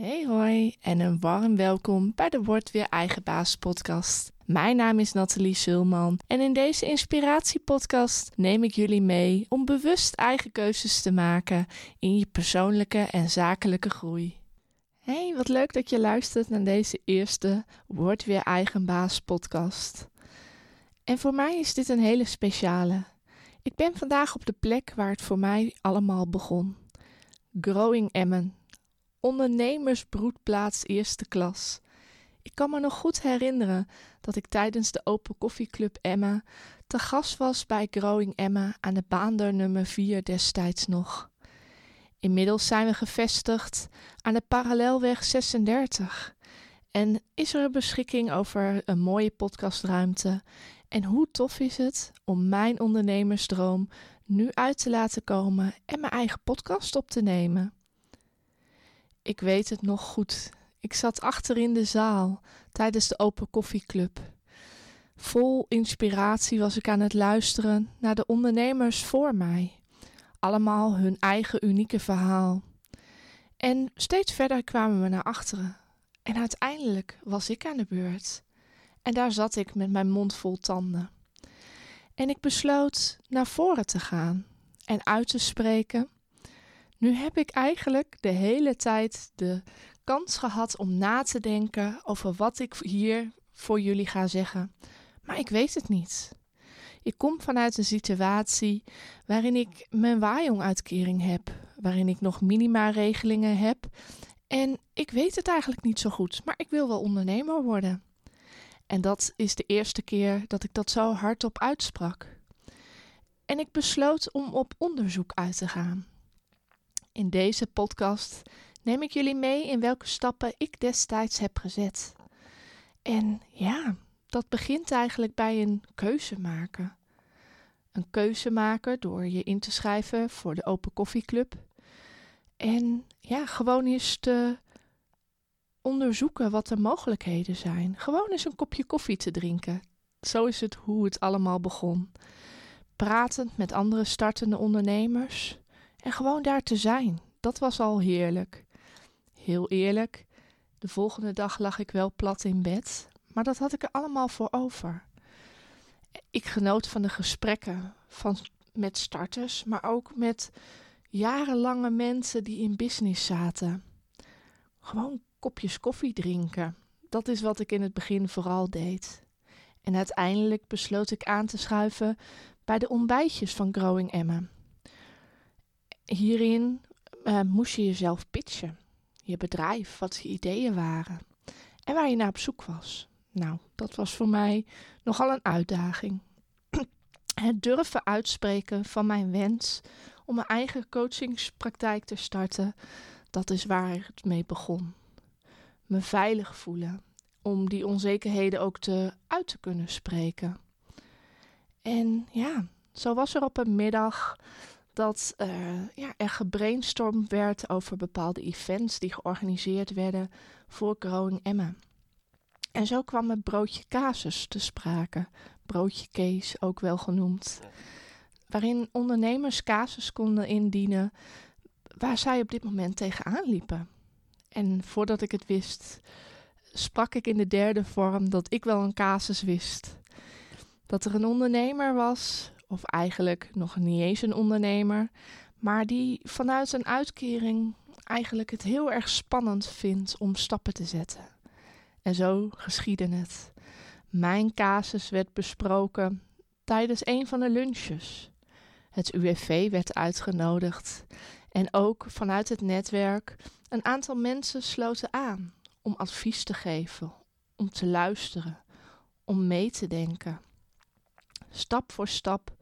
Hey hoi en een warm welkom bij de Word Weer Eigen Baas podcast. Mijn naam is Nathalie Sulman en in deze inspiratiepodcast neem ik jullie mee om bewust eigen keuzes te maken in je persoonlijke en zakelijke groei. Hey, wat leuk dat je luistert naar deze eerste Word Weer Eigen Baas podcast. En voor mij is dit een hele speciale. Ik ben vandaag op de plek waar het voor mij allemaal begon. Growing Emmen, ondernemersbroedplaats eerste klas. Ik kan me nog goed herinneren dat ik tijdens de Open Koffieclub Emma te gast was bij Growing Emma aan de baandeur nummer 4 destijds nog. Inmiddels zijn we gevestigd aan de Parallelweg 36 en is er een beschikking over een mooie podcastruimte. En hoe tof is het om mijn ondernemersdroom nu uit te laten komen en mijn eigen podcast op te nemen? Ik weet het nog goed. Ik zat achter in de zaal tijdens de Open Koffieclub. Vol inspiratie was ik aan het luisteren naar de ondernemers voor mij. Allemaal hun eigen unieke verhaal. En steeds verder kwamen we naar achteren. En uiteindelijk was ik aan de beurt. En daar zat ik met mijn mond vol tanden. En ik besloot naar voren te gaan en uit te spreken nu heb ik eigenlijk de hele tijd de kans gehad om na te denken over wat ik hier voor jullie ga zeggen. Maar ik weet het niet. Ik kom vanuit een situatie waarin ik mijn waaijong-uitkering heb, waarin ik nog minima-regelingen heb. En ik weet het eigenlijk niet zo goed, maar ik wil wel ondernemer worden. En dat is de eerste keer dat ik dat zo hardop uitsprak. En ik besloot om op onderzoek uit te gaan. In deze podcast neem ik jullie mee in welke stappen ik destijds heb gezet. En ja, dat begint eigenlijk bij een keuze maken. Een keuze maken door je in te schrijven voor de Open Koffieclub. En ja, gewoon eens te onderzoeken wat de mogelijkheden zijn. Gewoon eens een kopje koffie te drinken. Zo is het hoe het allemaal begon. Pratend met andere startende ondernemers en gewoon daar te zijn, dat was al heerlijk. Heel eerlijk, de volgende dag lag ik wel plat in bed, maar dat had ik er allemaal voor over. Ik genoot van de gesprekken van, met starters, maar ook met jarenlange mensen die in business zaten. Gewoon kopjes koffie drinken. Dat is wat ik in het begin vooral deed. En uiteindelijk besloot ik aan te schuiven bij de ontbijtjes van Growing Emma. Hierin uh, moest je jezelf pitchen. Je bedrijf, wat je ideeën waren. En waar je naar op zoek was. Nou, dat was voor mij nogal een uitdaging. Het durven uitspreken van mijn wens om mijn eigen coachingspraktijk te starten, dat is waar het mee begon. Me veilig voelen, om die onzekerheden ook te uit te kunnen spreken. En ja, zo was er op een middag dat uh, ja, er gebrainstormd werd over bepaalde events die georganiseerd werden voor Growing Emma. En zo kwam het broodje casus te sprake, broodje Kees ook wel genoemd, waarin ondernemers casus konden indienen waar zij op dit moment tegenaan liepen. En voordat ik het wist, sprak ik in de derde vorm dat ik wel een casus wist. Dat er een ondernemer was of eigenlijk nog niet eens een ondernemer, maar die vanuit een uitkering eigenlijk het heel erg spannend vindt om stappen te zetten. En zo geschiedde het. Mijn casus werd besproken tijdens een van de lunches. Het UWV werd uitgenodigd en ook vanuit het netwerk een aantal mensen sloten aan om advies te geven, om te luisteren, om mee te denken. Stap voor stap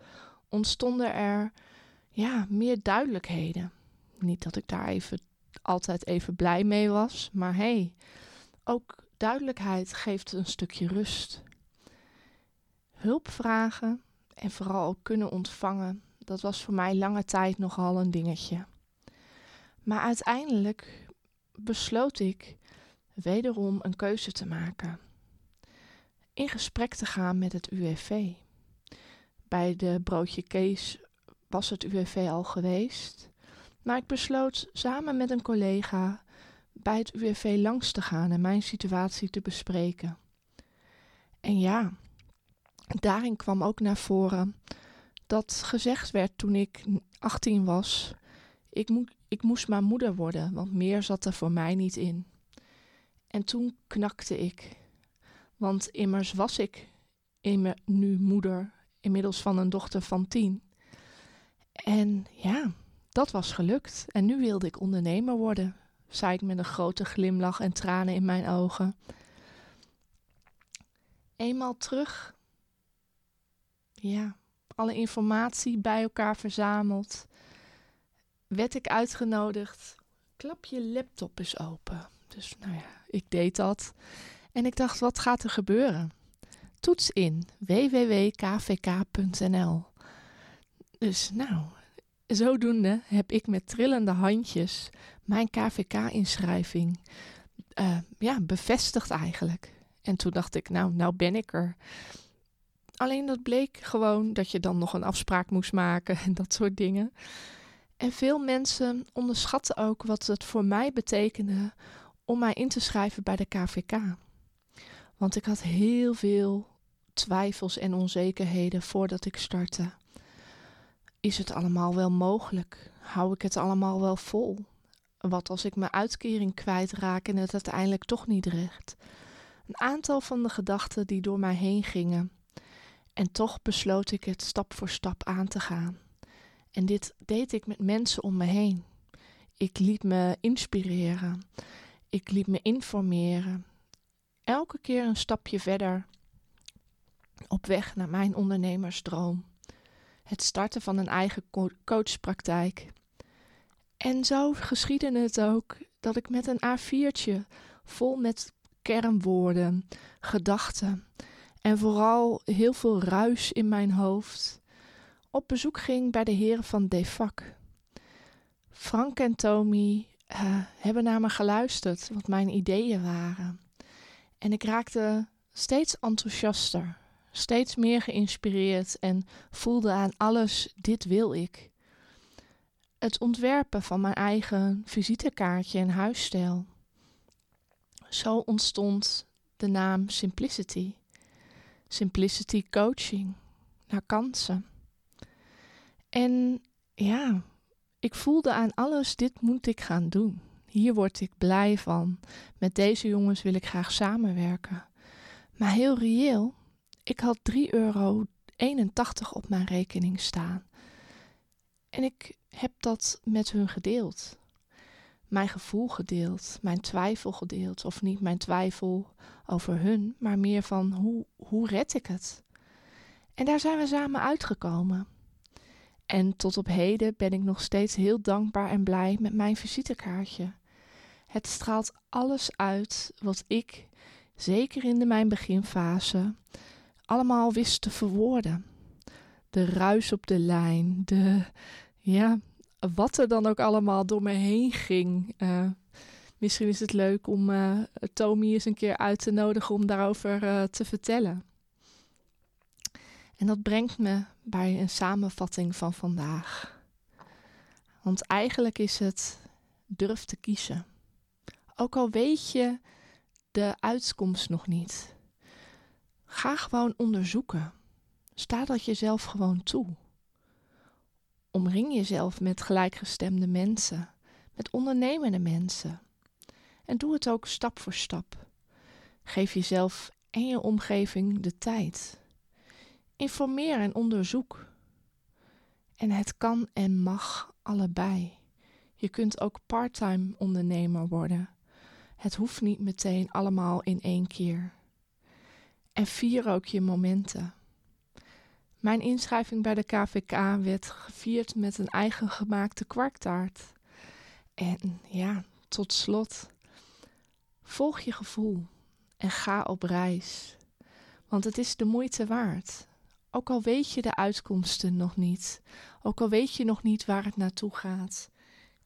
ontstonden er ja, meer duidelijkheden. Niet dat ik daar even, altijd even blij mee was, maar hey, ook duidelijkheid geeft een stukje rust. Hulp vragen en vooral ook kunnen ontvangen, dat was voor mij lange tijd nogal een dingetje. Maar uiteindelijk besloot ik wederom een keuze te maken. In gesprek te gaan met het UWV. Bij de broodje Kees was het UWV al geweest. Maar ik besloot samen met een collega bij het UWV langs te gaan en mijn situatie te bespreken. En ja, daarin kwam ook naar voren dat gezegd werd toen ik 18 was: ik, mo ik moest maar moeder worden, want meer zat er voor mij niet in. En toen knakte ik, want immers was ik immer nu moeder, inmiddels van een dochter van tien. En ja, dat was gelukt. En nu wilde ik ondernemer worden, zei ik met een grote glimlach en tranen in mijn ogen. Eenmaal terug, ja, alle informatie bij elkaar verzameld, werd ik uitgenodigd. Klap je laptop eens open. Dus nou ja, ik deed dat. En ik dacht, wat gaat er gebeuren? Toets in www.kvk.nl. Dus nou, zodoende heb ik met trillende handjes mijn KVK-inschrijving uh, ja, bevestigd eigenlijk. En toen dacht ik, nou, nou ben ik er. Alleen dat bleek gewoon dat je dan nog een afspraak moest maken en dat soort dingen. En veel mensen onderschatten ook wat het voor mij betekende om mij in te schrijven bij de KVK. Want ik had heel veel twijfels en onzekerheden voordat ik startte. Is het allemaal wel mogelijk? Hou ik het allemaal wel vol? Wat als ik mijn uitkering kwijtraak en het uiteindelijk toch niet recht? Een aantal van de gedachten die door mij heen gingen. En toch besloot ik het stap voor stap aan te gaan. En dit deed ik met mensen om me heen. Ik liet me inspireren. Ik liet me informeren. Elke keer een stapje verder op weg naar mijn ondernemersdroom. Het starten van een eigen coachpraktijk. En zo geschiedde het ook dat ik met een A4'tje vol met kernwoorden, gedachten en vooral heel veel ruis in mijn hoofd op bezoek ging bij de heren van Defac. Frank en Tommy uh, hebben naar me geluisterd, wat mijn ideeën waren. En ik raakte steeds enthousiaster, steeds meer geïnspireerd en voelde aan alles: dit wil ik. Het ontwerpen van mijn eigen visitekaartje en huisstijl. Zo ontstond de naam Simplicity. Simplicity Coaching naar kansen. En ja, ik voelde aan alles: dit moet ik gaan doen. Hier word ik blij van. Met deze jongens wil ik graag samenwerken. Maar heel reëel, ik had 3,81 euro op mijn rekening staan. En ik heb dat met hun gedeeld. Mijn gevoel gedeeld, mijn twijfel gedeeld. Of niet mijn twijfel over hun, maar meer van hoe, hoe red ik het? En daar zijn we samen uitgekomen. En tot op heden ben ik nog steeds heel dankbaar en blij met mijn visitekaartje. Het straalt alles uit wat ik, zeker in de mijn beginfase, allemaal wist te verwoorden. De ruis op de lijn, de, ja, wat er dan ook allemaal door me heen ging. Uh, misschien is het leuk om uh, Tommy eens een keer uit te nodigen om daarover uh, te vertellen. En dat brengt me bij een samenvatting van vandaag. Want eigenlijk is het durf te kiezen. Ook al weet je de uitkomst nog niet. Ga gewoon onderzoeken. Sta dat jezelf gewoon toe. Omring jezelf met gelijkgestemde mensen, met ondernemende mensen. En doe het ook stap voor stap. Geef jezelf en je omgeving de tijd. Informeer en onderzoek. En het kan en mag allebei. Je kunt ook parttime ondernemer worden. Het hoeft niet meteen allemaal in één keer. En vier ook je momenten. Mijn inschrijving bij de KVK werd gevierd met een eigen gemaakte kwarktaart. En ja, tot slot, volg je gevoel en ga op reis. Want het is de moeite waard. Ook al weet je de uitkomsten nog niet, ook al weet je nog niet waar het naartoe gaat.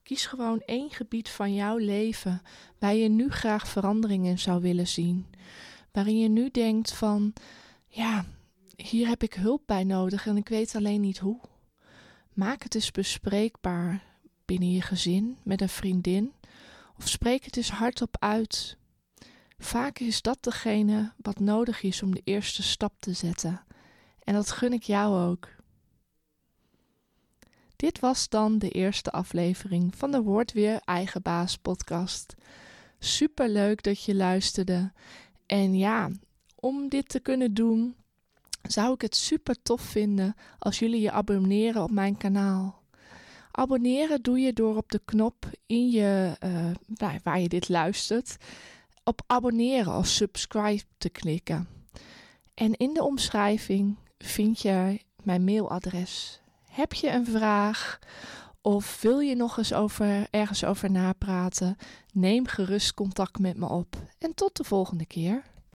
Kies gewoon één gebied van jouw leven waar je nu graag veranderingen zou willen zien. Waarin je nu denkt van, ja, hier heb ik hulp bij nodig en ik weet alleen niet hoe. Maak het eens bespreekbaar binnen je gezin, met een vriendin Of spreek het eens hardop uit. Vaak is dat degene wat nodig is om de eerste stap te zetten. En dat gun ik jou ook. Dit was dan de eerste aflevering van de Word Weer Eigen Baas podcast. Super leuk dat je luisterde. En ja, om dit te kunnen doen, zou ik het super tof vinden als jullie je abonneren op mijn kanaal. Abonneren doe je door op de knop in je, uh, waar je dit luistert, op abonneren of subscribe te klikken. En in de omschrijving vind je mijn mailadres. Heb je een vraag of wil je nog eens over, ergens over napraten? Neem gerust contact met me op. En tot de volgende keer.